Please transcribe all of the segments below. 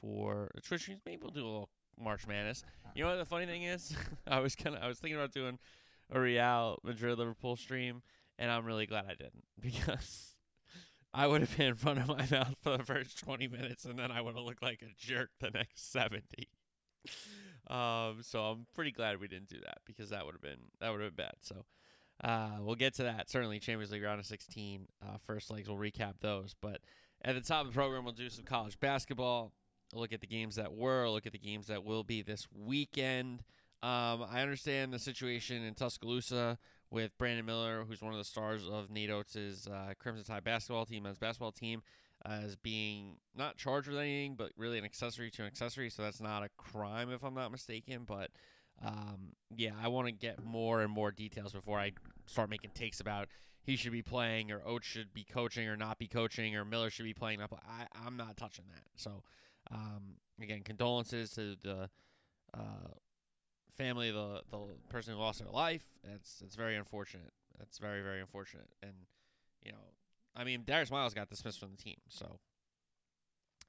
for the streams. Maybe we'll do a little March Madness. You know what the funny thing is? I was kind of I was thinking about doing a Real Madrid Liverpool stream, and I'm really glad I didn't because I would have been in front of my mouth for the first 20 minutes, and then I would have looked like a jerk the next 70. Um, so I'm pretty glad we didn't do that because that would have been that would have been bad. So uh, we'll get to that. Certainly, Champions League round of 16, uh, first legs. We'll recap those. But at the top of the program, we'll do some college basketball. We'll look at the games that were. Look at the games that will be this weekend. Um, I understand the situation in Tuscaloosa with Brandon Miller, who's one of the stars of Nate Oats' uh, Crimson Tide basketball team, men's basketball team, as being not charged with anything, but really an accessory to an accessory. So that's not a crime, if I'm not mistaken. But um, yeah, I want to get more and more details before I start making takes about he should be playing or Oates should be coaching or not be coaching or Miller should be playing. I, I'm not touching that. So um, again, condolences to the. Uh, family, the the person who lost their life. It's it's very unfortunate. It's very very unfortunate. And you know, I mean, Darius Miles got dismissed from the team, so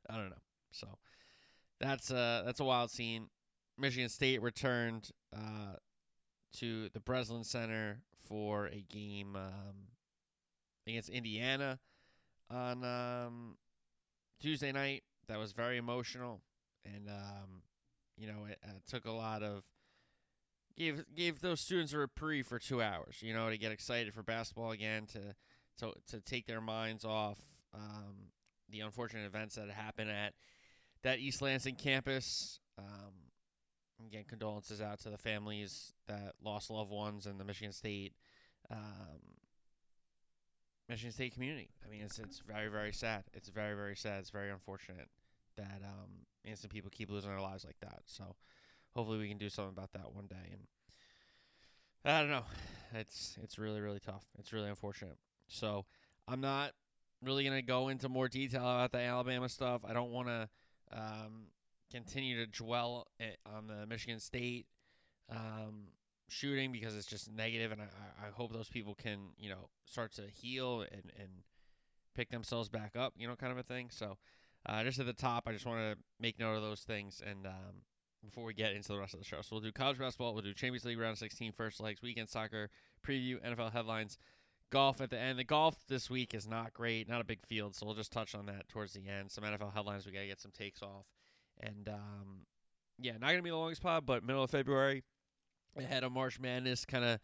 I don't know. So that's uh that's a wild scene. Michigan State returned uh, to the Breslin Center for a game um, against Indiana on um, Tuesday night. That was very emotional, and um, you know it, it took a lot of gave gave those students a reprieve for two hours. You know, to get excited for basketball again, to to to take their minds off um, the unfortunate events that happened at that East Lansing campus. Um, again, condolences out to the families that lost loved ones in the Michigan State um, Michigan State community. I mean, it's it's very very sad. It's very very sad. It's very unfortunate that um, innocent people keep losing their lives like that. So hopefully we can do something about that one day. And I don't know, it's it's really really tough. It's really unfortunate. So I'm not really gonna go into more detail about the Alabama stuff. I don't want to um, continue to dwell on the Michigan State um, shooting because it's just negative, and I, I hope those people can you know start to heal and and pick themselves back up, you know, kind of a thing. So. Uh, just at the top, I just want to make note of those things and um, before we get into the rest of the show. So we'll do college basketball, we'll do Champions League round 16 first legs, weekend soccer, preview, NFL headlines, golf at the end. The golf this week is not great, not a big field, so we'll just touch on that towards the end. Some NFL headlines, we got to get some takes off. And um, yeah, not going to be the longest pod, but middle of February, ahead of March Madness, kind of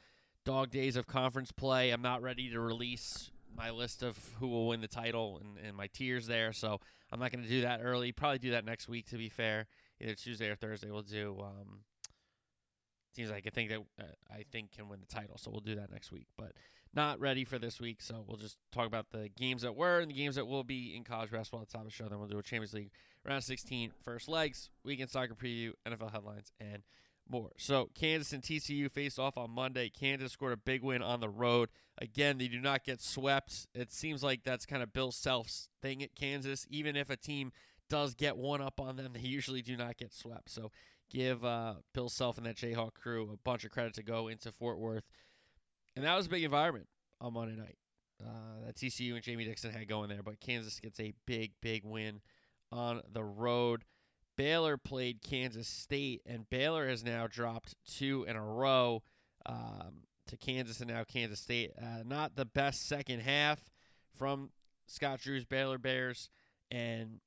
dog days of conference play. I'm not ready to release my list of who will win the title and, and my tiers there, so I'm not going to do that early. Probably do that next week, to be fair either Tuesday or Thursday. We'll do um, teams I think that uh, I think can win the title. So we'll do that next week, but not ready for this week. So we'll just talk about the games that were and the games that will be in college basketball at the top of the show. Then we'll do a Champions League round 16 first legs, weekend soccer preview, NFL headlines, and more. So Kansas and TCU faced off on Monday. Kansas scored a big win on the road. Again, they do not get swept. It seems like that's kind of Bill Self's thing at Kansas. Even if a team does get one up on them, they usually do not get swept. So give uh, Bill Self and that Jayhawk crew a bunch of credit to go into Fort Worth. And that was a big environment on Monday night. Uh, that TCU and Jamie Dixon had going there, but Kansas gets a big, big win on the road. Baylor played Kansas State, and Baylor has now dropped two in a row um, to Kansas and now Kansas State. Uh, not the best second half from Scott Drew's Baylor Bears, and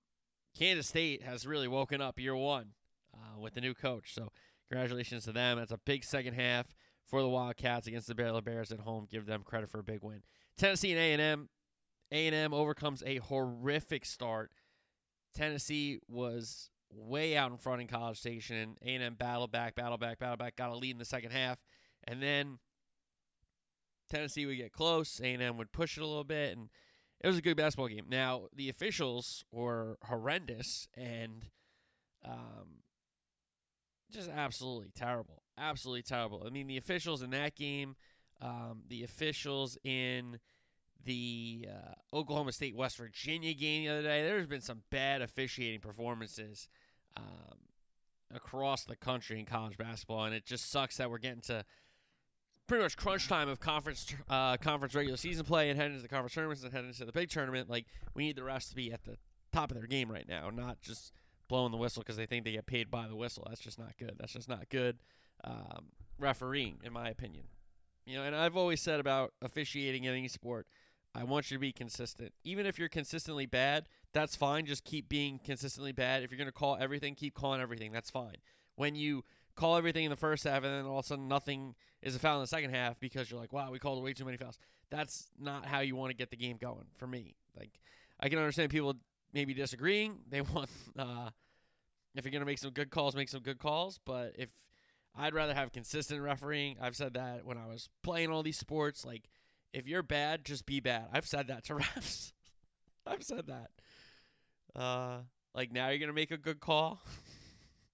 Kansas State has really woken up year one uh, with the new coach. So congratulations to them. That's a big second half for the Wildcats against the Baylor Bears at home. Give them credit for a big win. Tennessee and A&M. A&M overcomes a horrific start. Tennessee was way out in front in College Station. A&M battled back, battled back, battled back, got a lead in the second half, and then Tennessee would get close. A&M would push it a little bit, and it was a good basketball game. Now the officials were horrendous, and um, just absolutely terrible. Absolutely terrible. I mean, the officials in that game, um, the officials in the uh, Oklahoma State West Virginia game the other day, there's been some bad officiating performances um, across the country in college basketball, and it just sucks that we're getting to pretty much crunch time of conference uh, conference regular season play and heading into the conference tournaments and heading into the big tournament. Like we need the refs to be at the top of their game right now, not just blowing the whistle because they think they get paid by the whistle. That's just not good. That's just not good um, refereeing, in my opinion. You know, and I've always said about officiating in any sport, I want you to be consistent. Even if you're consistently bad, that's fine. Just keep being consistently bad. If you're going to call everything, keep calling everything. That's fine. When you call everything in the first half and then all of a sudden nothing is a foul in the second half because you're like, wow, we called way too many fouls. That's not how you want to get the game going for me. Like, I can understand people maybe disagreeing. They want, uh, if you're going to make some good calls, make some good calls. But if I'd rather have consistent refereeing, I've said that when I was playing all these sports. Like, if you're bad, just be bad. I've said that to refs. I've said that. Uh, like now you're gonna make a good call.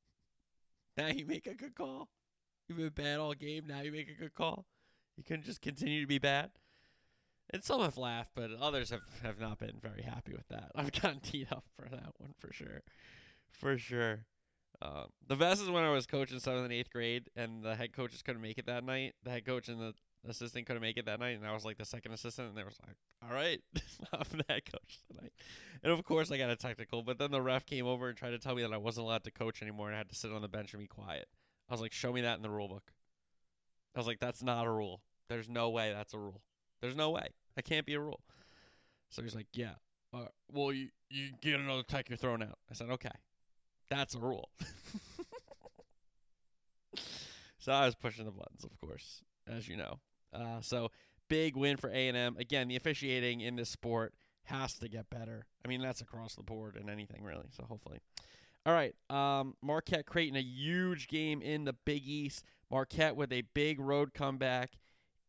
now you make a good call. You've been bad all game. Now you make a good call. You couldn't just continue to be bad. And some have laughed, but others have, have not been very happy with that. I've gotten teed up for that one for sure. For sure. Um, the best is when I was coaching seventh and eighth grade, and the head coaches couldn't make it that night. The head coach and the assistant couldn't make it that night, and I was like the second assistant, and they was like, "All right, I'm the coach tonight." And of course, I got a technical, but then the ref came over and tried to tell me that I wasn't allowed to coach anymore, and I had to sit on the bench and be quiet. I was like, "Show me that in the rule book." I was like, "That's not a rule. There's no way that's a rule. There's no way. That can't be a rule." So he's like, "Yeah, uh, well, you you get another tech, you're thrown out." I said, "Okay, that's a rule." so I was pushing the buttons, of course, as you know. Uh, so big win for A&M. Again, the officiating in this sport has to get better. I mean, that's across the board in anything really. So hopefully. All right, um, Marquette Creighton, a huge game in the Big East. Marquette with a big road comeback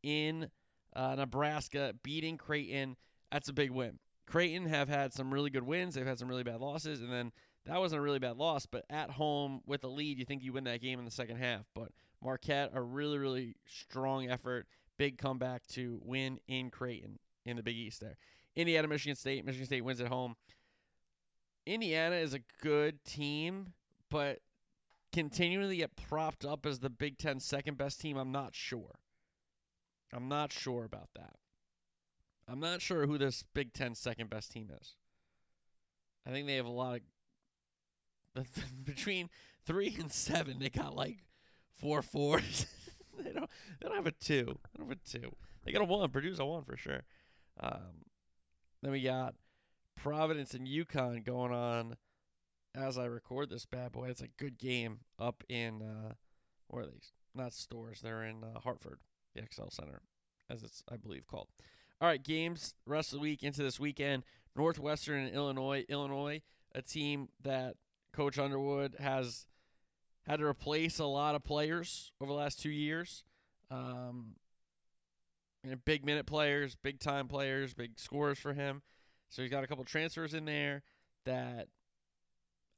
in uh, Nebraska, beating Creighton. That's a big win. Creighton have had some really good wins. They've had some really bad losses, and then that wasn't a really bad loss. But at home with a lead, you think you win that game in the second half. But Marquette, a really, really strong effort big comeback to win in Creighton in the Big East there. Indiana, Michigan State. Michigan State wins at home. Indiana is a good team, but continually get propped up as the Big Ten second best team. I'm not sure. I'm not sure about that. I'm not sure who this Big Ten second best team is. I think they have a lot of between three and seven. They got like four fours. they don't. They don't have a two. They don't have a two. They got a one. Purdue's a one for sure. Um, then we got Providence and UConn going on as I record this bad boy. It's a good game up in uh, where are these? Not Storrs. They're in uh, Hartford, the XL Center, as it's I believe called. All right, games rest of the week into this weekend. Northwestern and Illinois. Illinois, a team that Coach Underwood has had to replace a lot of players over the last two years. Um, big minute players, big time players, big scorers for him. So he's got a couple transfers in there that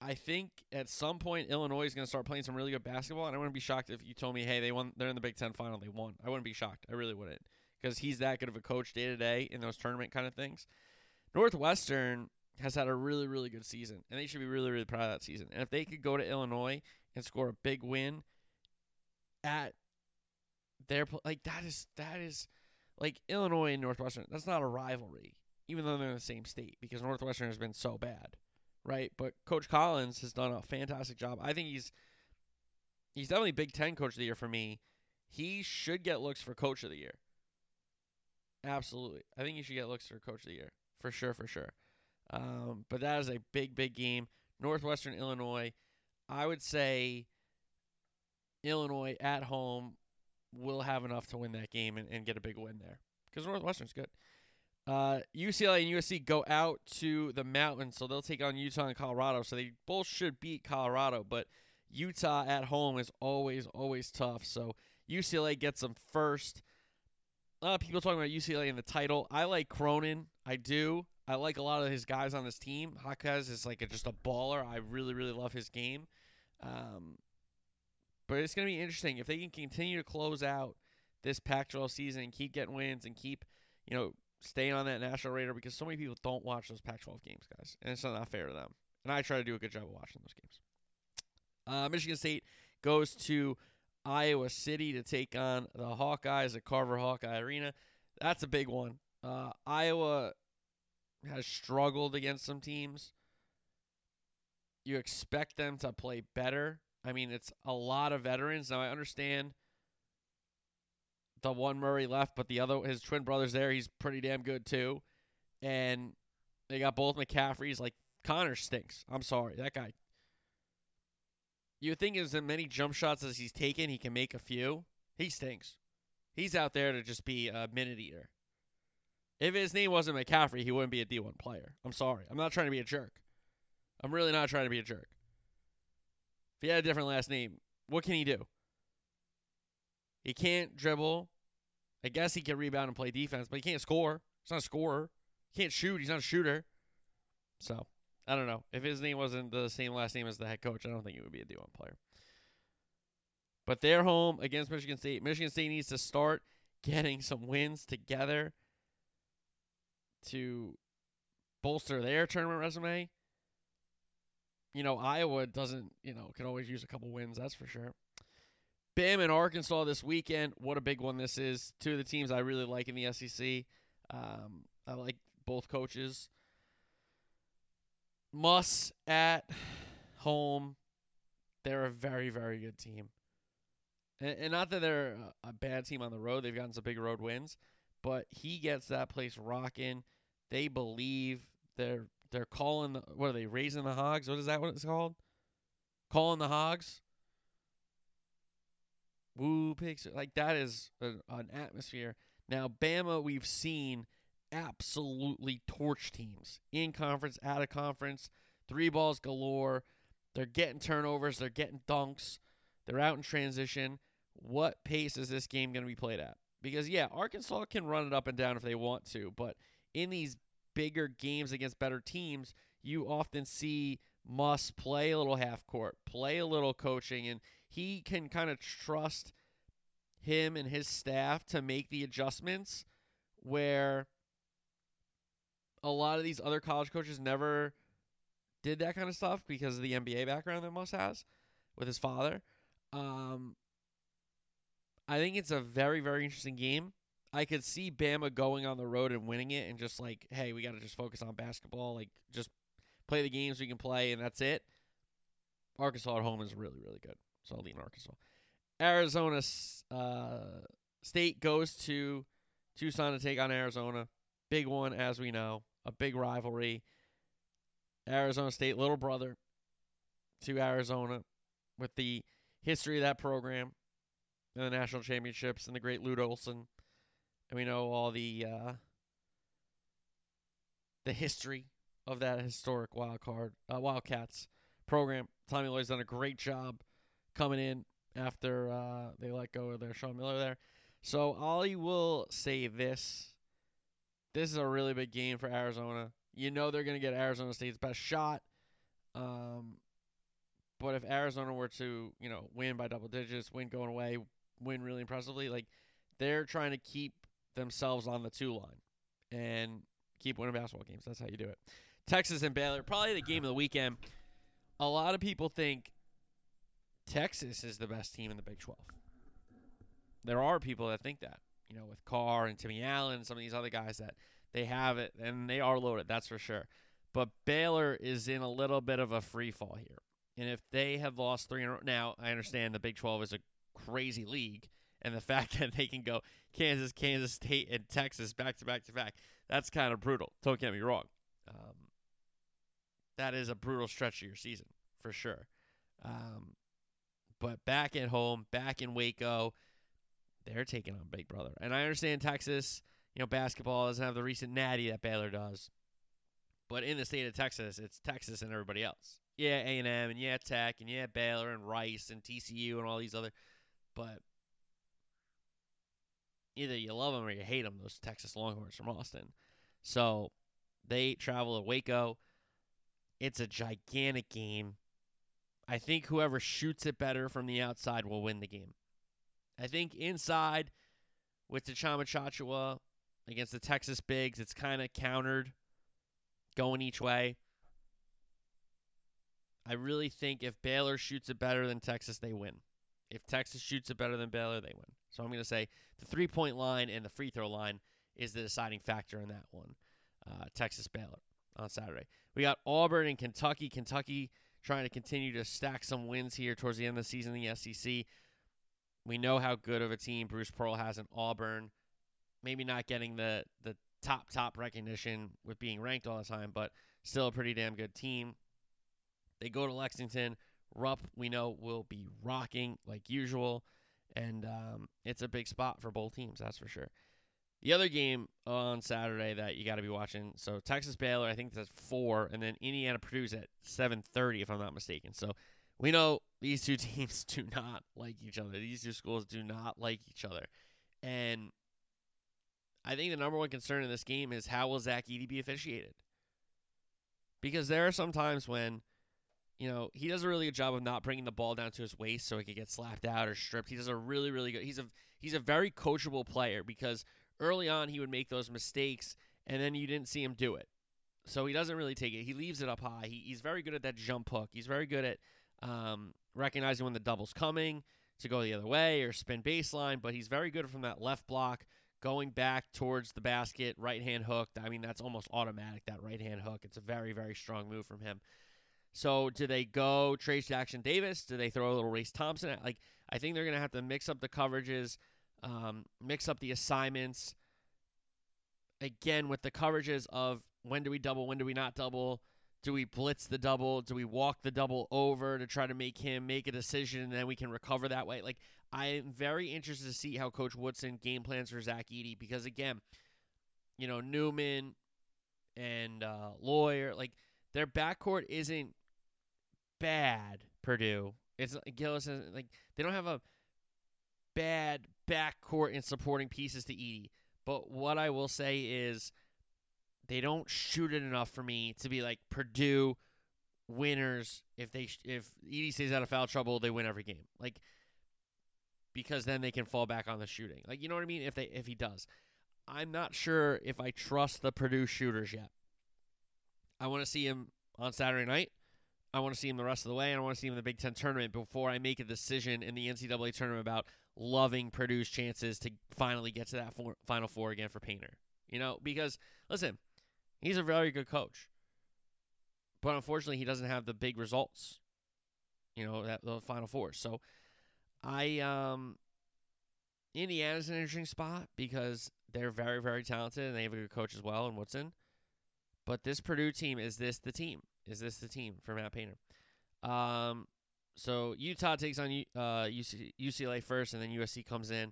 I think at some point Illinois is going to start playing some really good basketball. And I wouldn't be shocked if you told me, hey, they won, they're in the Big Ten final, they won. I wouldn't be shocked. I really wouldn't because he's that good of a coach day to day in those tournament kind of things. Northwestern has had a really, really good season, and they should be really, really proud of that season. And if they could go to Illinois and score a big win at their like that is that is like Illinois and Northwestern. That's not a rivalry, even though they're in the same state, because Northwestern has been so bad, right? But Coach Collins has done a fantastic job. I think he's he's definitely Big Ten Coach of the Year for me. He should get looks for Coach of the Year. Absolutely, I think he should get looks for Coach of the Year for sure, for sure. Um, but that is a big, big game. Northwestern Illinois. I would say Illinois at home will have enough to win that game and, and get a big win there because Northwestern's good. Uh, UCLA and USC go out to the mountains, so they'll take on Utah and Colorado. So they both should beat Colorado, but Utah at home is always, always tough. So UCLA gets them first. A lot of people talking about UCLA in the title. I like Cronin. I do. I like a lot of his guys on this team. Jaquez is like a, just a baller. I really, really love his game. Um, But it's going to be interesting if they can continue to close out this Pac-12 season and keep getting wins and keep, you know, staying on that national radar because so many people don't watch those Pac-12 games, guys, and it's not fair to them. And I try to do a good job of watching those games. Uh, Michigan State goes to Iowa City to take on the Hawkeyes at Carver Hawkeye Arena. That's a big one. Uh, Iowa has struggled against some teams. You expect them to play better. I mean, it's a lot of veterans. Now I understand the one Murray left, but the other his twin brother's there. He's pretty damn good too. And they got both McCaffreys. Like Connor stinks. I'm sorry. That guy you think as many jump shots as he's taken, he can make a few. He stinks. He's out there to just be a minute eater. If his name wasn't McCaffrey, he wouldn't be a D1 player. I'm sorry. I'm not trying to be a jerk. I'm really not trying to be a jerk. If he had a different last name, what can he do? He can't dribble. I guess he can rebound and play defense, but he can't score. He's not a scorer. He can't shoot. He's not a shooter. So I don't know. If his name wasn't the same last name as the head coach, I don't think he would be a D1 player. But they're home against Michigan State. Michigan State needs to start getting some wins together to bolster their tournament resume. You know, Iowa doesn't, you know, can always use a couple wins, that's for sure. Bam and Arkansas this weekend. What a big one this is. Two of the teams I really like in the SEC. Um, I like both coaches. Muss at home. They're a very, very good team. And, and not that they're a, a bad team on the road. They've gotten some big road wins. But he gets that place rocking. They believe they're they're calling the, what are they raising the hogs? What is that? What it's called? Calling the hogs. Woo pigs like that is a, an atmosphere. Now Bama, we've seen absolutely torch teams in conference, out of conference, three balls galore. They're getting turnovers, they're getting dunks, they're out in transition. What pace is this game going to be played at? Because, yeah, Arkansas can run it up and down if they want to, but in these bigger games against better teams, you often see Muss play a little half court, play a little coaching, and he can kind of trust him and his staff to make the adjustments where a lot of these other college coaches never did that kind of stuff because of the NBA background that Muss has with his father. Um, I think it's a very, very interesting game. I could see Bama going on the road and winning it and just like, hey, we got to just focus on basketball. Like, just play the games we can play, and that's it. Arkansas at home is really, really good. So I'll lean Arkansas. Arizona uh, State goes to Tucson to take on Arizona. Big one, as we know a big rivalry. Arizona State, little brother to Arizona, with the history of that program and the national championships and the great Lute Olson, and we know all the uh, the history of that historic wild card uh, Wildcats program. Tommy Lloyd's done a great job coming in after uh, they let go of their Sean Miller there. So I will say this this is a really big game for Arizona. You know they're going to get Arizona State's best shot. Um, but if Arizona were to, you know, win by double digits, win going away, win really impressively, like they're trying to keep themselves on the two line and keep winning basketball games. That's how you do it. Texas and Baylor, probably the game of the weekend. A lot of people think Texas is the best team in the Big 12. There are people that think that you know, with Carr and Timmy Allen and some of these other guys that they have it and they are loaded, that's for sure. But Baylor is in a little bit of a free fall here. And if they have lost three in a row, now I understand the Big 12 is a crazy league, and the fact that they can go Kansas, Kansas State, and Texas back to back to back, that's kind of brutal. Don't get me wrong. Um, that is a brutal stretch of your season for sure. Um, but back at home, back in Waco, they're taking on Big Brother. And I understand Texas, you know, basketball doesn't have the recent natty that Baylor does. But in the state of Texas, it's Texas and everybody else. Yeah, A and M and yeah, Tech and yeah, Baylor and Rice and TCU and all these other. But either you love them or you hate them. Those Texas Longhorns from Austin. So they travel to Waco. It's a gigantic game. I think whoever shoots it better from the outside will win the game. I think inside with Tchamwa Tchatchoua against the Texas Bigs, it's kind of countered going each way. I really think if Baylor shoots it better than Texas, they win. If Texas shoots it better than Baylor, they win. So I'm going to say the three point line and the free throw line is the deciding factor in that one. Uh, Texas Baylor on Saturday. We got Auburn and Kentucky. Kentucky trying to continue to stack some wins here towards the end of the season in the SEC. We know how good of a team Bruce Pearl has in Auburn. Maybe not getting the the top top recognition with being ranked all the time, but still a pretty damn good team. They go to Lexington. Rupp, we know, will be rocking like usual, and um, it's a big spot for both teams, that's for sure. The other game on Saturday that you got to be watching. So Texas Baylor, I think that's four, and then Indiana Purdue's at seven thirty, if I'm not mistaken. So we know these two teams do not like each other. These two schools do not like each other, and I think the number one concern in this game is how will Zach Edey be officiated? Because there are some times when, you know, he does a really good job of not bringing the ball down to his waist so he could get slapped out or stripped. He does a really, really good. He's a he's a very coachable player because early on he would make those mistakes and then you didn't see him do it. So he doesn't really take it. He leaves it up high. He, he's very good at that jump hook. He's very good at um, recognizing when the double's coming to go the other way or spin baseline, but he's very good from that left block going back towards the basket, right hand hook. I mean, that's almost automatic, that right hand hook. It's a very, very strong move from him. So, do they go Trayce Jackson Davis? Do they throw a little Race Thompson? Like, I think they're going to have to mix up the coverages, um, mix up the assignments. Again, with the coverages of when do we double, when do we not double? Do we blitz the double? Do we walk the double over to try to make him make a decision and then we can recover that way? Like, I'm very interested to see how Coach Woodson game plans for Zach Edey because, again, you know, Newman and uh, Loyer, like, their backcourt isn't bad, Purdue. It's Gillis, like, they don't have a bad backcourt in supporting pieces to Edey. But what I will say is they don't shoot it enough for me to be like Purdue winners. If they if Edey stays out of foul trouble, they win every game. Like because then they can fall back on the shooting. Like you know what I mean? If they if he does, I'm not sure if I trust the Purdue shooters yet. I want to see him on Saturday night. I want to see him the rest of the way, and I want to see him in the Big Ten tournament before I make a decision in the NCAA tournament about loving Purdue's chances to finally get to that four, Final Four again for Painter. You know, because listen, he's a very good coach, but unfortunately, he doesn't have the big results. You know, that the Final Four. So, I um, Indiana's an interesting spot because they're very, very talented and they have a good coach as well in Woodson. But this Purdue team is this the team? Is this the team for Matt Painter? Um, so Utah takes on uh, UC, UCLA first, and then USC comes in.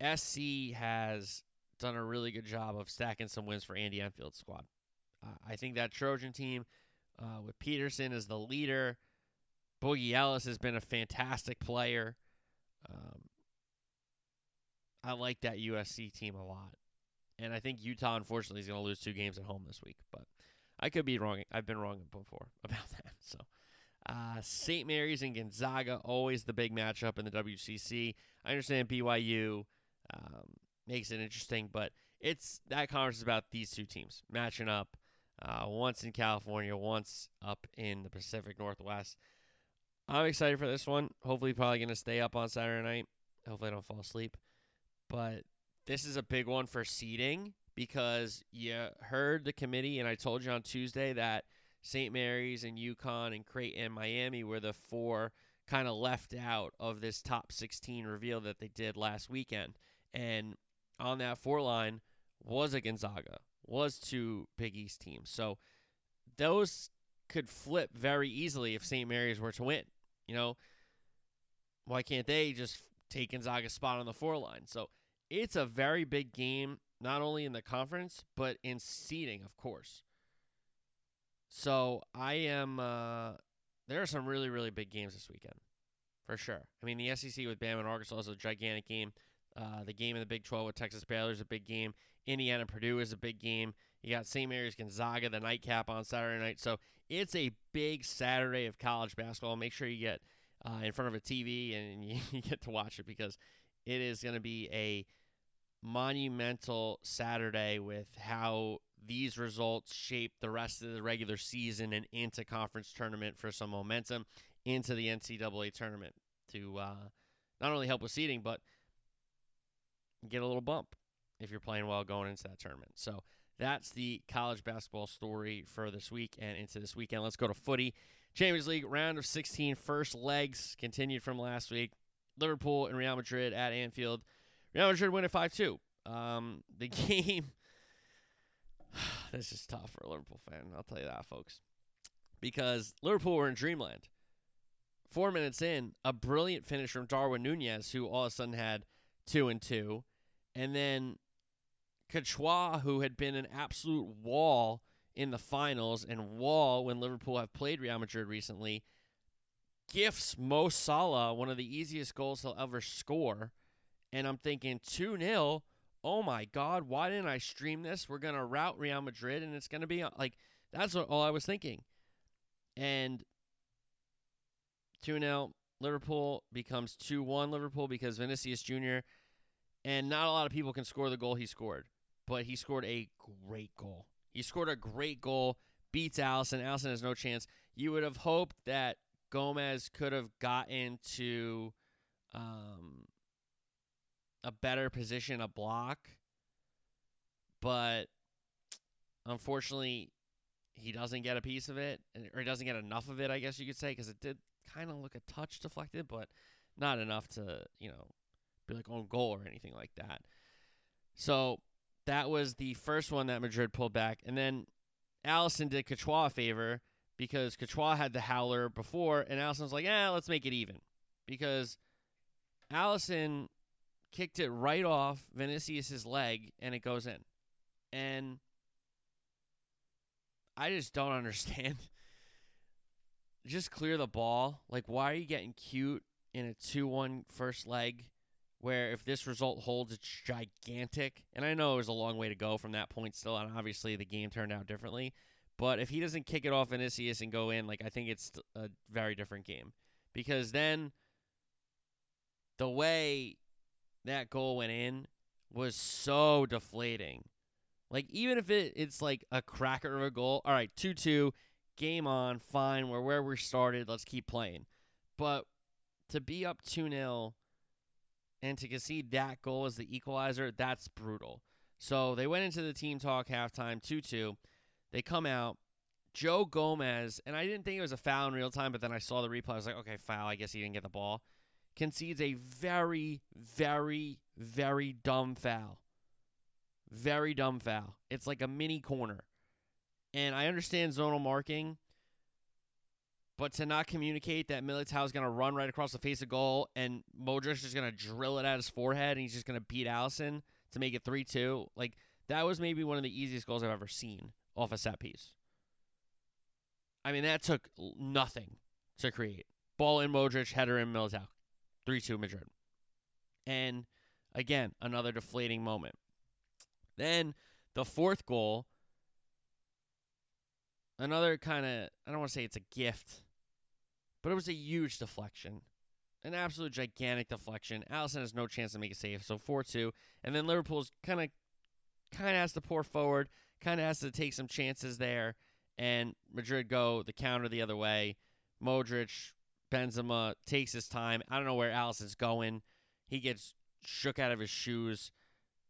SC has done a really good job of stacking some wins for Andy Enfield's squad. Uh, I think that Trojan team, uh, with Peterson as the leader, Boogie Ellis has been a fantastic player. Um, I like that USC team a lot. And I think Utah, unfortunately, is going to lose two games at home this week. But I could be wrong. I've been wrong before about that. So, uh, St. Mary's and Gonzaga, always the big matchup in the WCC. I understand BYU um, makes it interesting, but it's that conference is about these two teams matching up. Uh, once in California, once up in the Pacific Northwest. I'm excited for this one. Hopefully, probably going to stay up on Saturday night. Hopefully, I don't fall asleep. But this is a big one for seeding because you heard the committee, and I told you on Tuesday that St. Mary's and UConn and Creighton and Miami were the four kind of left out of this top 16 reveal that they did last weekend. And on that four line was a Gonzaga, was two Big East teams. So those could flip very easily if St. Mary's were to win. You know, why can't they just take Gonzaga's spot on the four line? So it's a very big game, not only in the conference, but in seeding, of course. So I am. Uh, there are some really, really big games this weekend, for sure. I mean, the SEC with Bama and Arkansas is a gigantic game. Uh, the game in the Big 12 with Texas Baylor is a big game. Indiana Purdue is a big game. You got St. Mary's Gonzaga, the nightcap on Saturday night. So it's a big Saturday of college basketball. Make sure you get uh, in front of a TV and you, you get to watch it because it is going to be a monumental Saturday with how these results shape the rest of the regular season and into conference tournament for some momentum into the NCAA tournament to uh, not only help with seeding but get a little bump if you're playing well going into that tournament. So that's the college basketball story for this week and into this weekend. Let's go to footy. Champions League round of 16 first legs continued from last week. Liverpool and Real Madrid at Anfield. Real Madrid win at 5 2. Um, the game. this is tough for a Liverpool fan. I'll tell you that, folks. Because Liverpool were in dreamland. Four minutes in, a brilliant finish from Darwin Nunez, who all of a sudden had two and two. And then Courtois, who had been an absolute wall in the finals and wall when Liverpool have played Real Madrid recently, gifts Mo Salah one of the easiest goals he'll ever score. And I'm thinking 2 0. Oh my God, why didn't I stream this? We're going to route Real Madrid and it's going to be like, that's what, all I was thinking. And 2 0, Liverpool becomes 2 1 Liverpool because Vinicius Jr. and not a lot of people can score the goal he scored, but he scored a great goal. He scored a great goal, beats Alisson. Alisson has no chance. You would have hoped that Gomez could have gotten to um, a better position, a block, but unfortunately, he doesn't get a piece of it, or he doesn't get enough of it, I guess you could say, because it did kind of look a touch deflected, but not enough to, you know, be like on goal or anything like that. So that was the first one that Madrid pulled back. And then Alisson did Courtois a favor because Courtois had the howler before, and Alisson was like, yeah, let's make it even. Because Alisson kicked it right off Vinicius's leg, and it goes in. And I just don't understand. just clear the ball. Like, why are you getting cute in a 2 1 first leg? where if this result holds, it's gigantic. And I know it was a long way to go from that point still, and obviously the game turned out differently. But if he doesn't kick it off Vinicius and go in, like I think it's a very different game. Because then the way that goal went in was so deflating. Like even if it, it's like a cracker of a goal, all right, two two, game on, fine, we're where we started, let's keep playing. But to be up two 0 and to concede that goal as the equalizer, that's brutal. So they went into the team talk halftime 2 2. They come out. Joe Gomez, and I didn't think it was a foul in real time, but then I saw the replay. I was like, okay, foul. I guess he didn't get the ball. Concedes a very, very, very dumb foul. Very dumb foul. It's like a mini corner. And I understand zonal marking, but to not communicate that Militao is going to run right across the face of goal and Modric is going to drill it at his forehead and he's just going to beat Alisson to make it 3 2, like that was maybe one of the easiest goals I've ever seen off a set piece. I mean, that took nothing to create. Ball in Modric, header in Militao. 3 2 Madrid. And again, another deflating moment. Then the fourth goal Another kind of, I don't want to say it's a gift, but it was a huge deflection. An absolute gigantic deflection. Alisson has no chance to make a save, so 4 2. And then Liverpool's kind of kind of has to pour forward, kind of has to take some chances there, and Madrid go the counter the other way. Modric, Benzema takes his time. I don't know where Alisson's going. He gets shook out of his shoes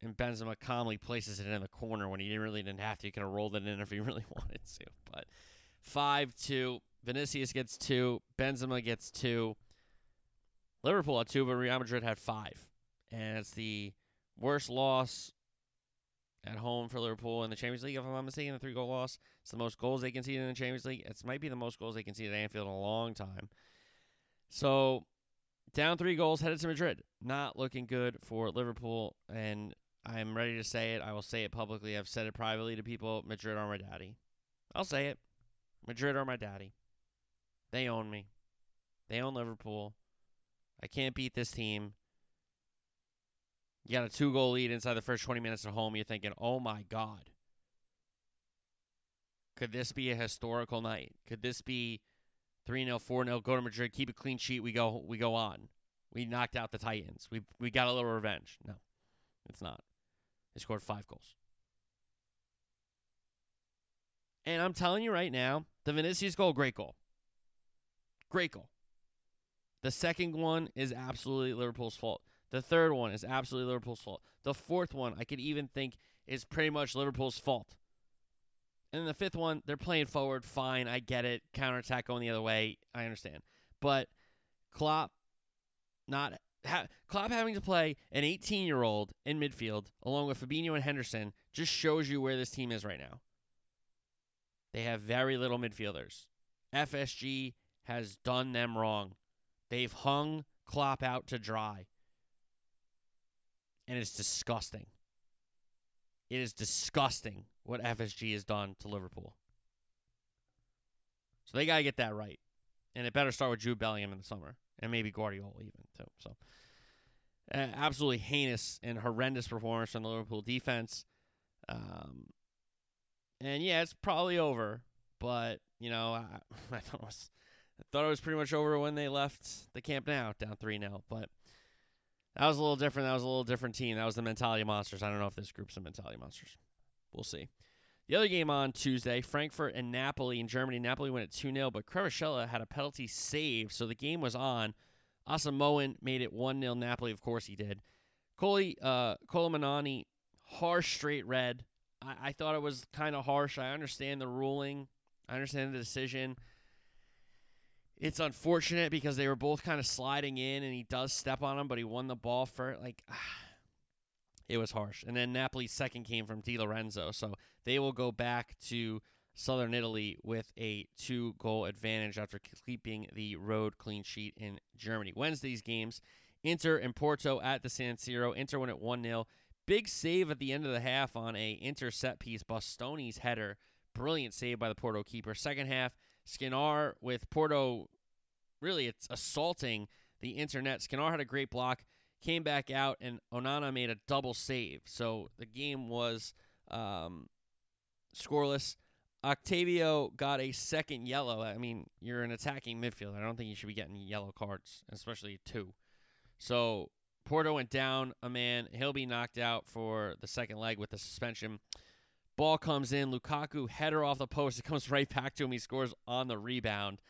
and Benzema calmly places it in the corner when he really didn't have to. He could have rolled it in if he really wanted to. But 5 2. Vinicius gets two. Benzema gets two. Liverpool had two, but Real Madrid had five. And it's the worst loss at home for Liverpool in the Champions League, if I'm not mistaken, the three goal loss. It's the most goals they conceded in the Champions League. It might be the most goals they conceded at Anfield in a long time. So down three goals, headed to Madrid. Not looking good for Liverpool. And I'm ready to say it. I will say it publicly. I've said it privately to people. Madrid are my daddy. I'll say it. Madrid are my daddy. They own me. They own Liverpool. I can't beat this team. You got a two goal lead inside the first 20 minutes at home. You're thinking, oh my God. Could this be a historical night? Could this be 3 0, 4 0, go to Madrid, keep a clean sheet, we go we go on. We knocked out the Titans. We we got a little revenge. No, it's not. They scored five goals. And I'm telling you right now, the Vinicius goal, great goal. Great goal. The second one is absolutely Liverpool's fault. The third one is absolutely Liverpool's fault. The fourth one, I could even think, is pretty much Liverpool's fault. And then the fifth one, they're playing forward, fine, I get it. Counterattack going the other way, I understand. But Klopp not ha- Klopp having to play an 18-year-old in midfield along with Fabinho and Henderson just shows you where this team is right now. They have very little midfielders. FSG has done them wrong. They've hung Klopp out to dry. And it's disgusting. It is disgusting what FSG has done to Liverpool. So they got to get that right. And it better start with Jude Bellingham in the summer. And maybe Guardiola even, too. So, uh, absolutely heinous and horrendous performance from the Liverpool defense. Um, and yeah, it's probably over. But, you know, I, I thought it was I thought it was pretty much over when they left the Camp Nou down 3 0. But that was a little different. That was a little different team. That was the Mentality Monsters. I don't know if this group's the Mentality Monsters. We'll see. The other game on Tuesday, Frankfurt and Napoli in Germany. Napoli went at 2 0, but Kvaratskhelia had a penalty save, so the game was on. Asamoah made it 1 0 Napoli. Of course he did. Coli, uh, Kolomuani, harsh straight red. I, I thought it was kind of harsh. I understand the ruling, I understand the decision. It's unfortunate because they were both kind of sliding in, and he does step on him, but he won the ball for like. it was harsh. And then Napoli's second came from Di Lorenzo, so they will go back to Southern Italy with a two-goal advantage after keeping the road clean sheet in Germany. Wednesday's games: Inter and Porto at the San Siro. Inter won at one 0 Big save at the end of the half on a Inter set piece, Bastoni's header. Brilliant save by the Porto keeper. Second half, Skriniar with Porto really it's assaulting the internet. Skriniar had a great block, came back out, and Onana made a double save. So the game was um, scoreless. Octavio got a second yellow. I mean, you're an attacking midfielder. I don't think you should be getting yellow cards, especially two. So Porto went down a man. He'll be knocked out for the second leg with the suspension. Ball comes in. Lukaku header off the post. It comes right back to him. He scores on the rebound.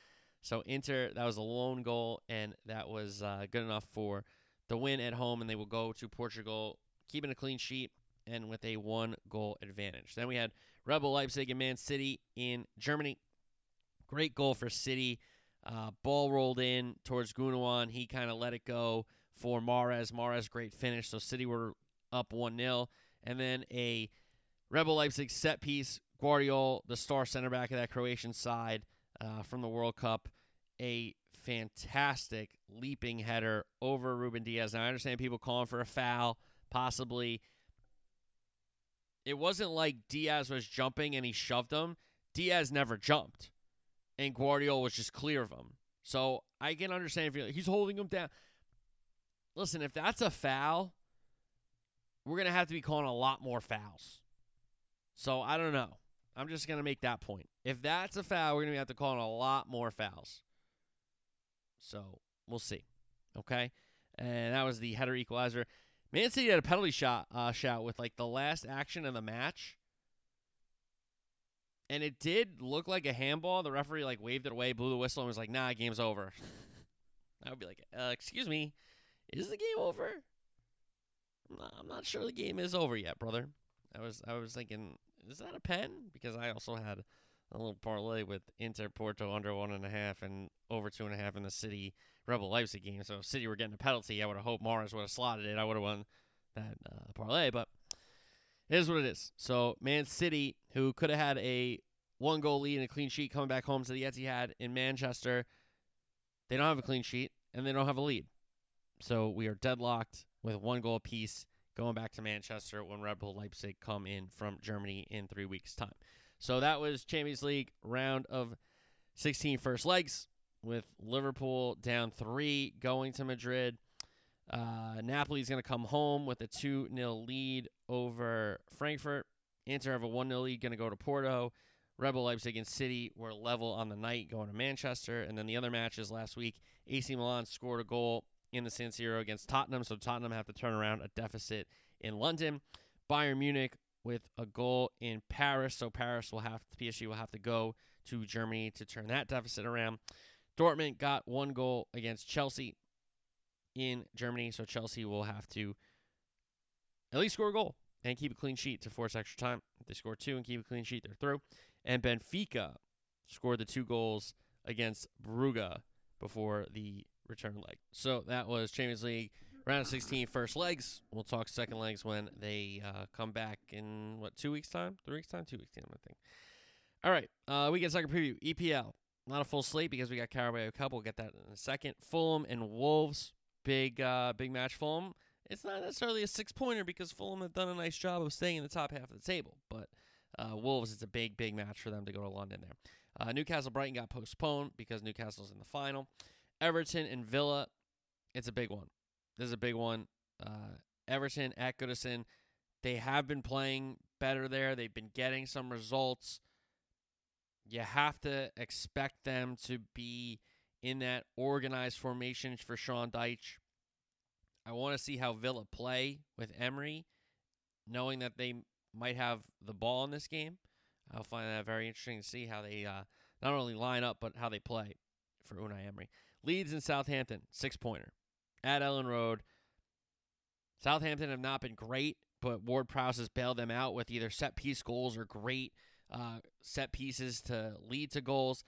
So Inter, that was a lone goal, and that was uh, good enough for the win at home, and they will go to Portugal, keeping a clean sheet and with a one goal advantage. Then we had Red Bull Leipzig and Man City in Germany. Great goal for City. Uh, ball rolled in towards Gundogan. He kind of let it go for Mahrez. Mahrez, great finish. So City were up 1 0. And then a Red Bull Leipzig set piece. Gvardiol, the star center back of that Croatian side, uh, from the World Cup. A fantastic leaping header over Ruben Dias. Now, I understand people calling for a foul, possibly. It wasn't like Dias was jumping and he shoved him. Diaz never jumped, and Gvardiol was just clear of him. So I can understand if you're, he's holding him down. Listen, if that's a foul, we're going to have to be calling a lot more fouls. So I don't know. I'm just going to make that point. If that's a foul, we're going to have to call in a lot more fouls. So we'll see. Okay. And that was the header equalizer. Man City had a penalty shot uh, shout with like the last action of the match. And it did look like a handball. The referee like waved it away, blew the whistle, and was like, nah, game's over. I would be like, uh, excuse me, is the game over? I'm not, I'm not sure the game is over yet, brother. I was I was thinking is that a pen? Because I also had a little parlay with Inter Porto under one and a half and over two and a half in the City Red Bull Leipzig game. So if City were getting a penalty, I would have hoped Mahrez would have slotted it. I would have won that uh, parlay, but it is what it is. So Man City, who could have had a one goal lead and a clean sheet coming back home to the Etihad in Manchester, they don't have a clean sheet and they don't have a lead. So we are deadlocked with one goal apiece going back to Manchester when Red Bull Leipzig come in from Germany in three weeks' time. So that was Champions League round of 16 first legs with Liverpool down three going to Madrid. Uh, Napoli's going to come home with a 2 0 lead over Frankfurt. Inter have a 1 0 lead, going to go to Porto. Red Bull Leipzig and City were level on the night, going to Manchester. And then the other matches last week, AC Milan scored a goal in the San Siro against Tottenham, so Tottenham have to turn around a deficit in London. Bayern Munich with a goal in Paris, so Paris will have PSG will have to go to Germany to turn that deficit around. Dortmund got one goal against Chelsea in Germany, so Chelsea will have to at least score a goal and keep a clean sheet to force extra time. If they score two and keep a clean sheet, they're through. And Benfica scored the two goals against Brugge before the return leg. So that was Champions League round of 16 first legs. We'll talk second legs when they uh, come back in what two weeks time, three weeks time, two weeks time, I think. All right, uh, we get second preview EPL. Not a full slate because we got Carabao Cup. We'll get that in a second. Fulham and Wolves, big uh, big match. Fulham. It's not necessarily a six pointer because Fulham have done a nice job of staying in the top half of the table, but uh, Wolves, it's a big, big match for them to go to London there. Uh, Newcastle Brighton got postponed because Newcastle's in the final. Everton and Villa, it's a big one. This is a big one. Uh, Everton at Goodison, they have been playing better there. They've been getting some results. You have to expect them to be in that organized formation for Sean Dyche. I want to see how Villa play with Emery, knowing that they might have the ball in this game. I'll find that very interesting to see how they uh, not only line up, but how they play for Unai Emery. Leeds and Southampton, six pointer at Elland Road. Southampton have not been great, but Ward Prowse has bailed them out with either set piece goals or great uh, set pieces to lead to goals.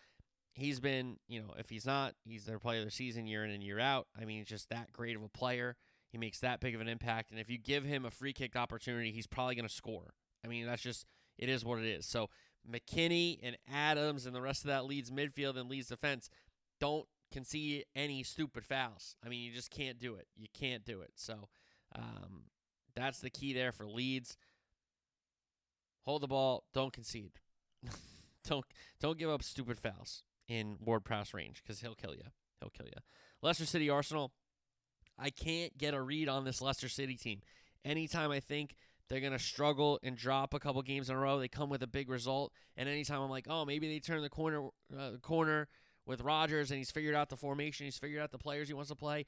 He's been, you know, if he's not, he's their player of the season year in and year out. I mean, he's just that great of a player. He makes that big of an impact. And if you give him a free kick opportunity, he's probably going to score. I mean, that's just, it is what it is. So McKennie and Adams and the rest of that Leeds midfield and Leeds defense don't concede any stupid fouls. I mean, you just can't do it. You can't do it. So um, that's the key there for Leeds. Hold the ball. Don't concede. don't don't give up stupid fouls in Ward Prowse range because he'll kill you. He'll kill you. Leicester City Arsenal. I can't get a read on this Leicester City team. Anytime I think they're going to struggle and drop a couple games in a row, they come with a big result. And anytime I'm like, oh, maybe they turn the corner, uh, corner with Rodgers and he's figured out the formation, he's figured out the players he wants to play,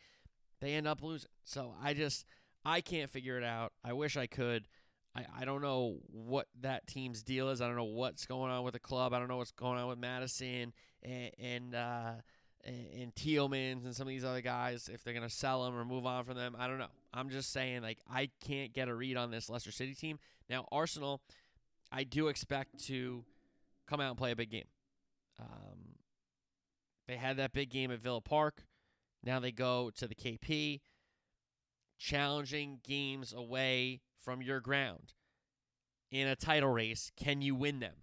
they end up losing. So I just, I can't figure it out. I wish I could. I, I don't know what that team's deal is. I don't know what's going on with the club. I don't know what's going on with Maddison and, and uh, and, Tielemans and some of these other guys, if they're going to sell them or move on from them, I don't know. I'm just saying, like, I can't get a read on this Leicester City team. Now, Arsenal, I do expect to come out and play a big game. Um, they had that big game at Villa Park. Now they go to the KP, challenging games away from your ground. In a title race, can you win them?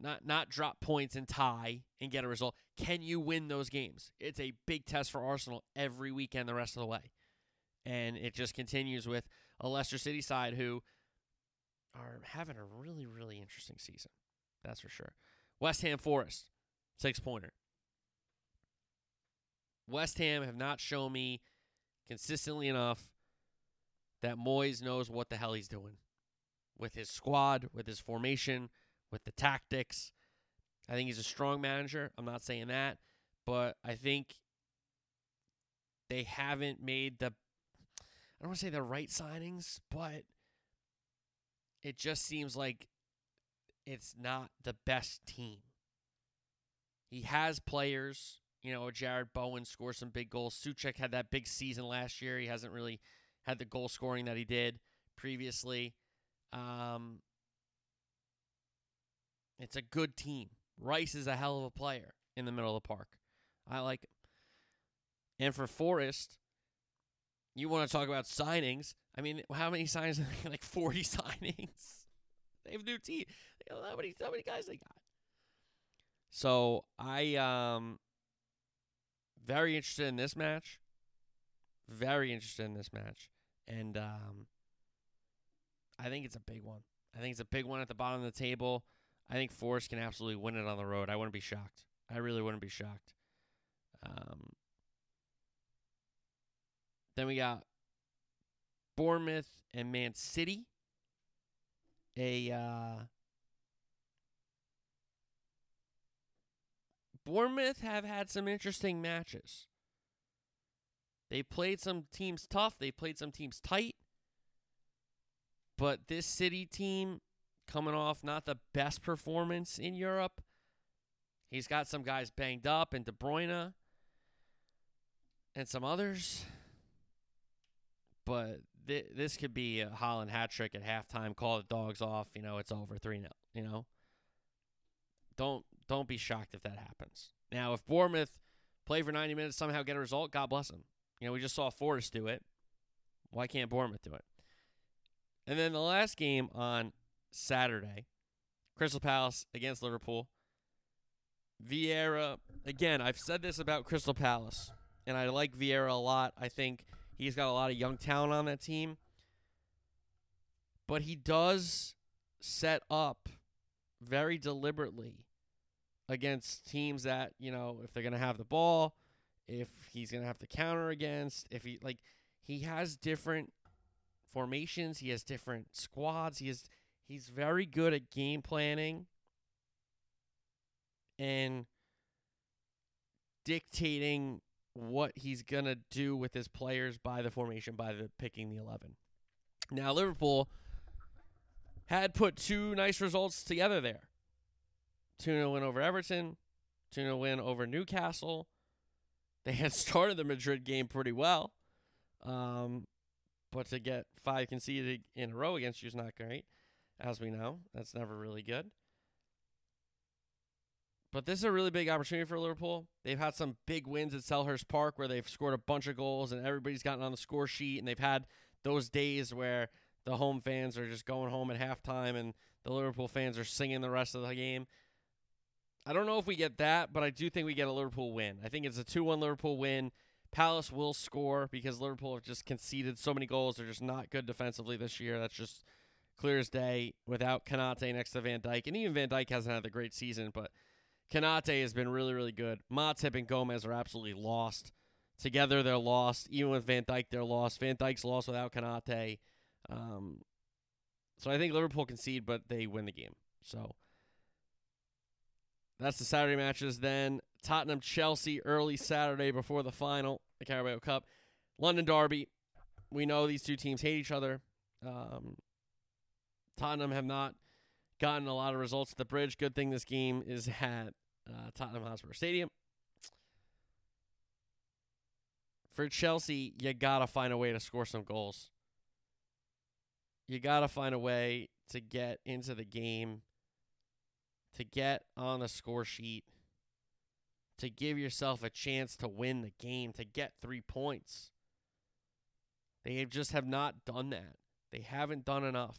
Not not drop points and tie and get a result. Can you win those games? It's a big test for Arsenal every weekend the rest of the way. And it just continues with a Leicester City side who are having a really, really interesting season. That's for sure. West Ham Forest, six pointer. West Ham have not shown me consistently enough that Moyes knows what the hell he's doing with his squad, with his formation, with the tactics. I think he's a strong manager. I'm not saying that, but I think they haven't made the I don't want to say the right signings, but it just seems like it's not the best team. He has players, you know, Jarrod Bowen scores some big goals. Soucek had that big season last year. He hasn't really had the goal scoring that he did previously. Um, it's a good team. Rice is a hell of a player in the middle of the park. I like him. And for Forest, you want to talk about signings. I mean, how many signings? like 40 signings. They have a new team. How many, how many guys they got? So I um very interested in this match. Very interested in this match. And um I think it's a big one. I think it's a big one at the bottom of the table. I think Forest can absolutely win it on the road. I wouldn't be shocked. I really wouldn't be shocked. Um, Then we got Bournemouth and Man City. A uh, Bournemouth have had some interesting matches. They played some teams tough, they played some teams tight. But this City team coming off not the best performance in Europe. He's got some guys banged up and De Bruyne and some others. But th- this could be a Haaland hat trick at halftime. Call the dogs off. You know, it's over 3 0. You know, don't don't be shocked if that happens. Now, if Bournemouth play for 90 minutes, somehow get a result, God bless them. You know, we just saw Forest do it. Why can't Bournemouth do it? And then the last game on Saturday, Crystal Palace against Liverpool. Vieira, again, I've said this about Crystal Palace, and I like Vieira a lot. I think he's got a lot of young talent on that team. But he does set up very deliberately against teams that, you know, if they're going to have the ball, if he's going to have to counter against, if he, like, he has different formations, he has different squads, he is, he's very good at game planning and dictating what he's going to do with his players by the formation, by the picking the 11. Now, Liverpool had put two nice results together there 2 0 win over Everton, 2 0 win over Newcastle. They had started the Madrid game pretty well. Um, but to get five conceded in a row against you is not great, as we know. That's never really good. But this is a really big opportunity for Liverpool. They've had some big wins at Selhurst Park where they've scored a bunch of goals and everybody's gotten on the score sheet, and they've had those days where the home fans are just going home at halftime and the Liverpool fans are singing the rest of the game. I don't know if we get that, but I do think we get a Liverpool win. I think it's a 2 1 Liverpool win. Palace will score because Liverpool have just conceded so many goals. They're just not good defensively this year. That's just clear as day without Konate next to Van Dijk. And even Van Dijk hasn't had a great season, but Konate has been really, really good. Matip and Gomez are absolutely lost. Together, they're lost. Even with Van Dijk, they're lost. Van Dijk's lost without Konate. Um, so I think Liverpool concede, but they win the game. So that's the Saturday matches. Then Tottenham Chelsea early Saturday before the final, the Carabao Cup. London Derby. We know these two teams hate each other. Um, Tottenham have not gotten a lot of results at the bridge. Good thing this game is at uh, Tottenham Hotspur Stadium. For Chelsea, you got to find a way to score some goals. You got to find a way to get into the game, to get on the score sheet, to give yourself a chance to win the game, to get three points. They just have not done that. They haven't done enough.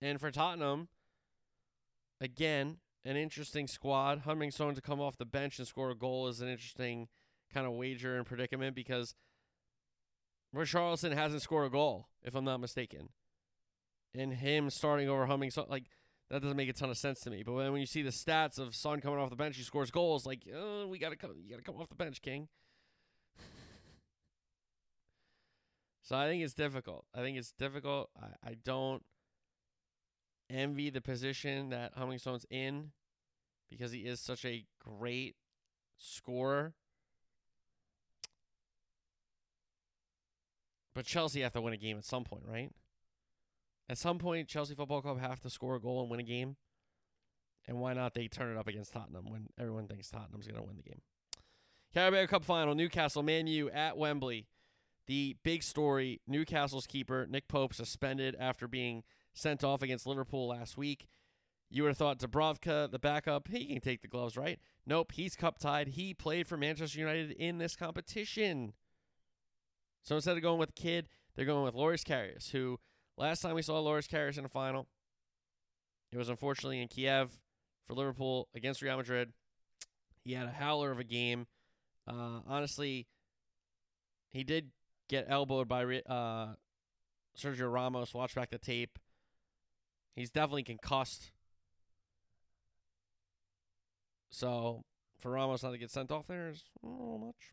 And for Tottenham, again, an interesting squad. Heung-min Son to come off the bench and score a goal is an interesting kind of wager and predicament because Richarlison hasn't scored a goal, if I'm not mistaken. And him starting over Heung-min Son, like, that doesn't make a ton of sense to me. But when you see the stats of Son coming off the bench, he scores goals, like, oh, we gotta come, you gotta come off the bench, King. so I think it's difficult. I think it's difficult. I, I don't envy the position that Heung-min Son's in because he is such a great scorer. But Chelsea have to win a game at some point, right? At some point, Chelsea Football Club have to score a goal and win a game. And why not they turn it up against Tottenham when everyone thinks Tottenham's going to win the game? Carabao Cup final, Newcastle, Man U at Wembley. The big story Newcastle's keeper, Nick Pope, suspended after being sent off against Liverpool last week. You would have thought Dubravka, the backup, he can take the gloves, right? Nope, he's cup tied. He played for Manchester United in this competition. So instead of going with Kid, they're going with Loris Karius, who last time we saw Loris Karius in a final, it was unfortunately in Kiev for Liverpool against Real Madrid. He had a howler of a game. Uh, honestly, he did get elbowed by uh, Sergio Ramos. Watch back the tape. He's definitely concussed. So, for Ramos not to get sent off there is little much,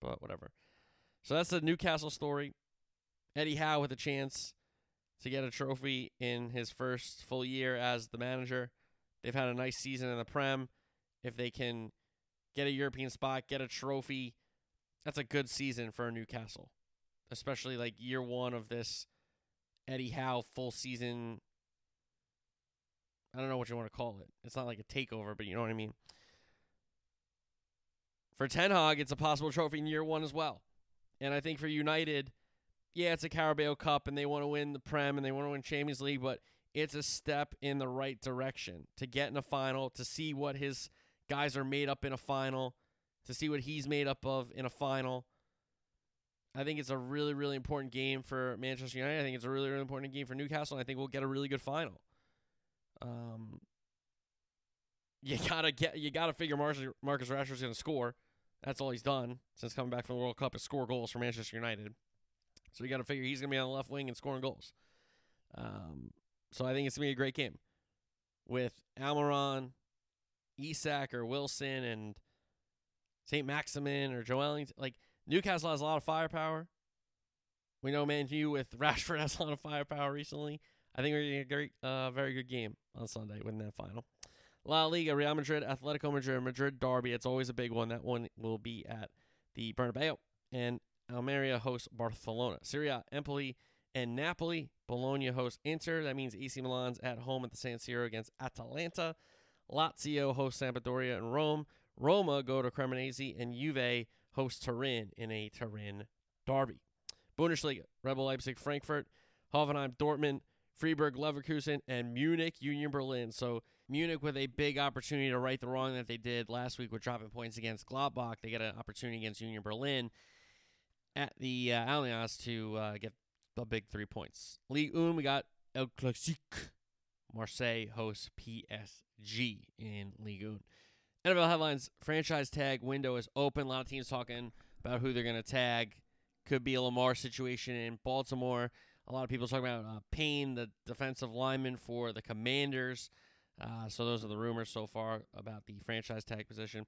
but whatever. So that's the Newcastle story. Eddie Howe with a chance to get a trophy in his first full year as the manager. They've had a nice season in the Prem. If they can get a European spot, get a trophy, that's a good season for Newcastle, especially like year one of this Eddie Howe full season. I don't know what you want to call it. It's not like a takeover, but you know what I mean. For Ten Hag, it's a possible trophy in year one as well. And I think for United, yeah, it's a Carabao Cup and they want to win the Prem and they want to win Champions League, but it's a step in the right direction to get in a final, to see what his guys are made up in a final, to see what he's made up of in a final. I think it's a really, really important game for Manchester United. I think it's a really, really important game for Newcastle. And I think we'll get a really good final. Um, you gotta get, you gotta figure Marcus, Marcus Rashford's gonna score. That's all he's done since coming back from the World Cup is score goals for Manchester United. So you got to figure he's going to be on the left wing and scoring goals. Um, so I think it's going to be a great game with Almiron, Isak or Wilson and St. Maximin or Joelinton. Like Newcastle has a lot of firepower. We know Man U with Rashford has a lot of firepower recently. I think we're going to get a great, uh, very good game on Sunday win that final. La Liga, Real Madrid, Atletico Madrid, Madrid derby. It's always a big one. That one will be at the Bernabeu. And Almeria hosts Barcelona. Serie A, Empoli, and Napoli. Bologna hosts Inter. That means AC Milan's at home at the San Siro against Atalanta. Lazio hosts Sampdoria in Rome. Roma go to Cremonese, and Juve hosts Turin in a Turin derby. Bundesliga, Red Bull Leipzig, Frankfurt, Hoffenheim, Dortmund, Freiburg, Leverkusen, and Munich, Union Berlin. So Munich with a big opportunity to right the wrong that they did last week with dropping points against Gladbach. They get an opportunity against Union Berlin at the uh, Allianz to uh, get the big three points. League 1, we got El Clasique. Marseille hosts PSG in League 1. NFL headlines franchise tag window is open. A lot of teams talking about who they're going to tag. Could be a Lamar situation in Baltimore. A lot of people talking about uh, Payne, the defensive lineman for the Commanders. Uh, so those are the rumors so far about the franchise tag position.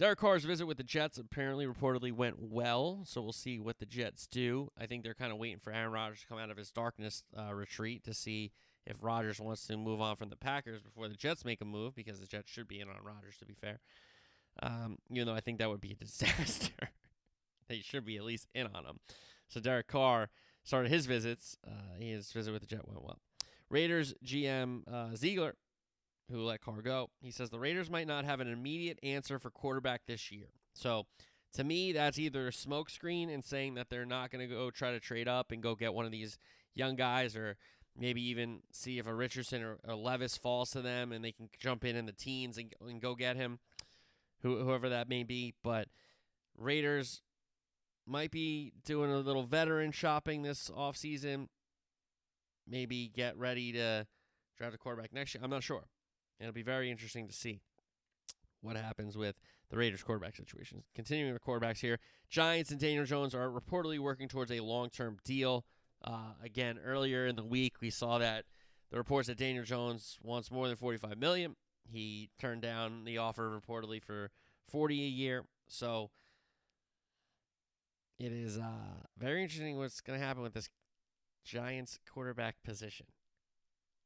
Derek Carr's visit with the Jets apparently reportedly went well, so we'll see what the Jets do. I think they're kind of waiting for Aaron Rodgers to come out of his darkness uh, retreat to see if Rodgers wants to move on from the Packers before the Jets make a move, because the Jets should be in on Rodgers, to be fair. Um, even though I think that would be a disaster. they should be at least in on him. So Derek Carr started his visits. Uh, his visit with the Jet went well. Raiders GM uh, Ziegler who let Carr go. He says the Raiders might not have an immediate answer for quarterback this year. So to me, that's either a smokescreen and saying that they're not going to go try to trade up and go get one of these young guys or maybe even see if a Richardson or, or Levis falls to them and they can jump in in the teens and, and go get him, who, whoever that may be. But Raiders might be doing a little veteran shopping this offseason. Maybe get ready to draft a quarterback next year. I'm not sure. It'll be very interesting to see what happens with the Raiders quarterback situation. Continuing the quarterbacks here, Giants and Daniel Jones are reportedly working towards a long-term deal. Uh, again, earlier in the week, we saw that the reports that Daniel Jones wants more than 45 million. He turned down the offer reportedly for 40 a year. So it is uh, very interesting what's going to happen with this Giants quarterback position.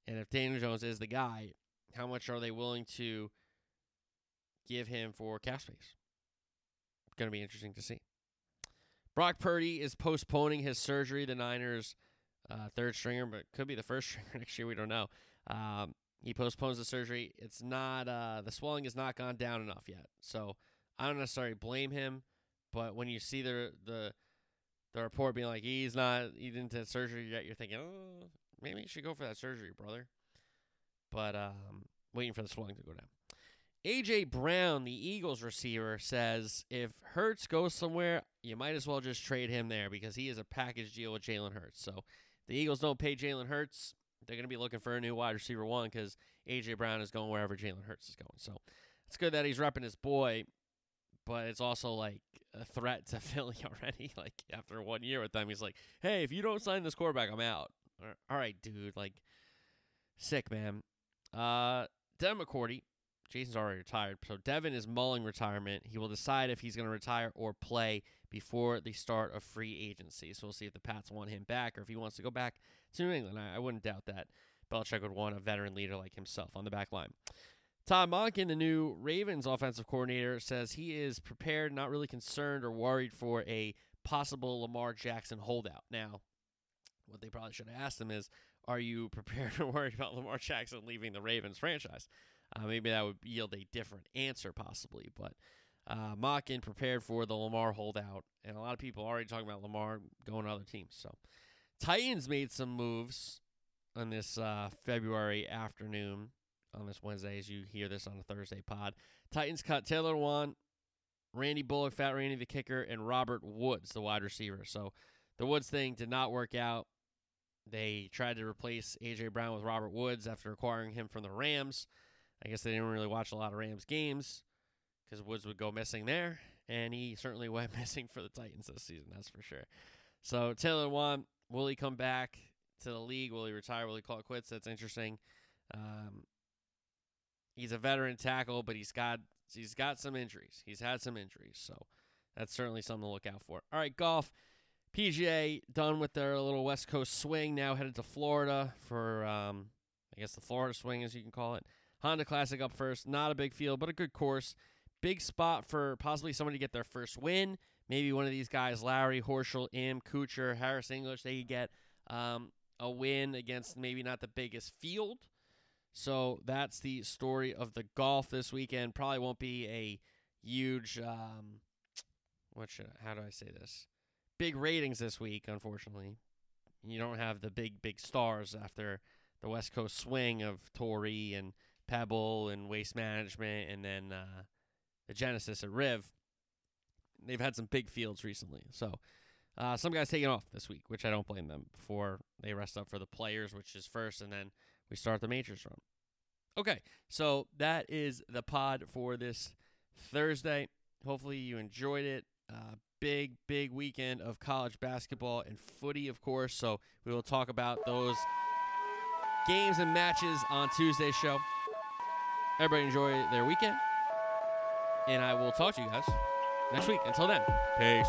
And if Daniel Jones is the guy, how much are they willing to give him for cap space? Going to be interesting to see. Brock Purdy is postponing his surgery. The Niners' uh, third stringer, but could be the first stringer next year. We don't know. Um, he postpones the surgery. It's not uh, the swelling has not gone down enough yet. So I don't necessarily blame him, but when you see the the the report being like he's not he didn't have surgery yet, you're thinking, oh, maybe you should go for that surgery, brother but um, waiting for the swelling to go down. AJ Brown, the Eagles receiver, says if Hurts goes somewhere, you might as well just trade him there because he is a package deal with Jalen Hurts. So the Eagles don't pay Jalen Hurts. They're going to be looking for a new wide receiver one because AJ Brown is going wherever Jalen Hurts is going. So it's good that he's repping his boy, but it's also like a threat to Philly already. Like after one year with them, he's like, "Hey, if you don't sign this quarterback, I'm out." All right, dude. Like, sick man. Uh, Devin McCourty Jason's already retired. So Devin is mulling retirement. He will decide if he's going to retire or play before the start of free agency. So we'll see if the Pats want him back or if he wants to go back to New England. I, I wouldn't doubt that. Belichick would want a veteran leader like himself on the back line. Todd Monken, the new Ravens offensive coordinator, says he is prepared, not really concerned or worried for a possible Lamar Jackson holdout. Now, what they probably should have asked him is, are you prepared to worry about Lamar Jackson leaving the Ravens franchise? Uh, maybe that would yield a different answer, possibly. But uh, Monken prepared for the Lamar holdout, and a lot of people already talking about Lamar going to other teams. So, Titans made some moves on this uh, February afternoon, on this Wednesday, as you hear this on a Thursday pod. Titans cut Taylor Lewan, Randy Bullock, Fat Randy the kicker, and Robert Woods, the wide receiver. So, the Woods thing did not work out. They tried to replace A.J. Brown with Robert Woods after acquiring him from the Rams. I guess they didn't really watch a lot of Rams games because Woods would go missing there, and he certainly went missing for the Titans this season, that's for sure. So Taylor Lewan, will he come back to the league? Will he retire? Will he call it quits? That's interesting. Um, he's a veteran tackle, but he's got he's got some injuries. He's had some injuries, so that's certainly something to look out for. All right, golf. PGA done with their little West Coast swing. Now headed to Florida for, um, I guess the Florida swing, as you can call it. Honda Classic up first. Not a big field, but a good course. Big spot for possibly somebody to get their first win. Maybe one of these guys, Lowry, Horschel, Im, Kuchar, Harris English, they could get um, a win against maybe not the biggest field. So that's the story of the golf this weekend. Probably won't be a huge. Um, what should? How do I say this? Big ratings this week, unfortunately. You don't have the big, big stars after the West Coast swing of Torrey and Pebble and Waste Management and then uh, the Genesis at Riv. They've had some big fields recently. So uh, some guys taking off this week, which I don't blame them before they rest up for the players, which is first, and then we start the majors run. Okay, so that is the pod for this Thursday. Hopefully you enjoyed it. Uh, big, big weekend of college basketball and footy, of course. So we will talk about those games and matches on Tuesday's show. Everybody enjoy their weekend. And I will talk to you guys next week. Until then, peace.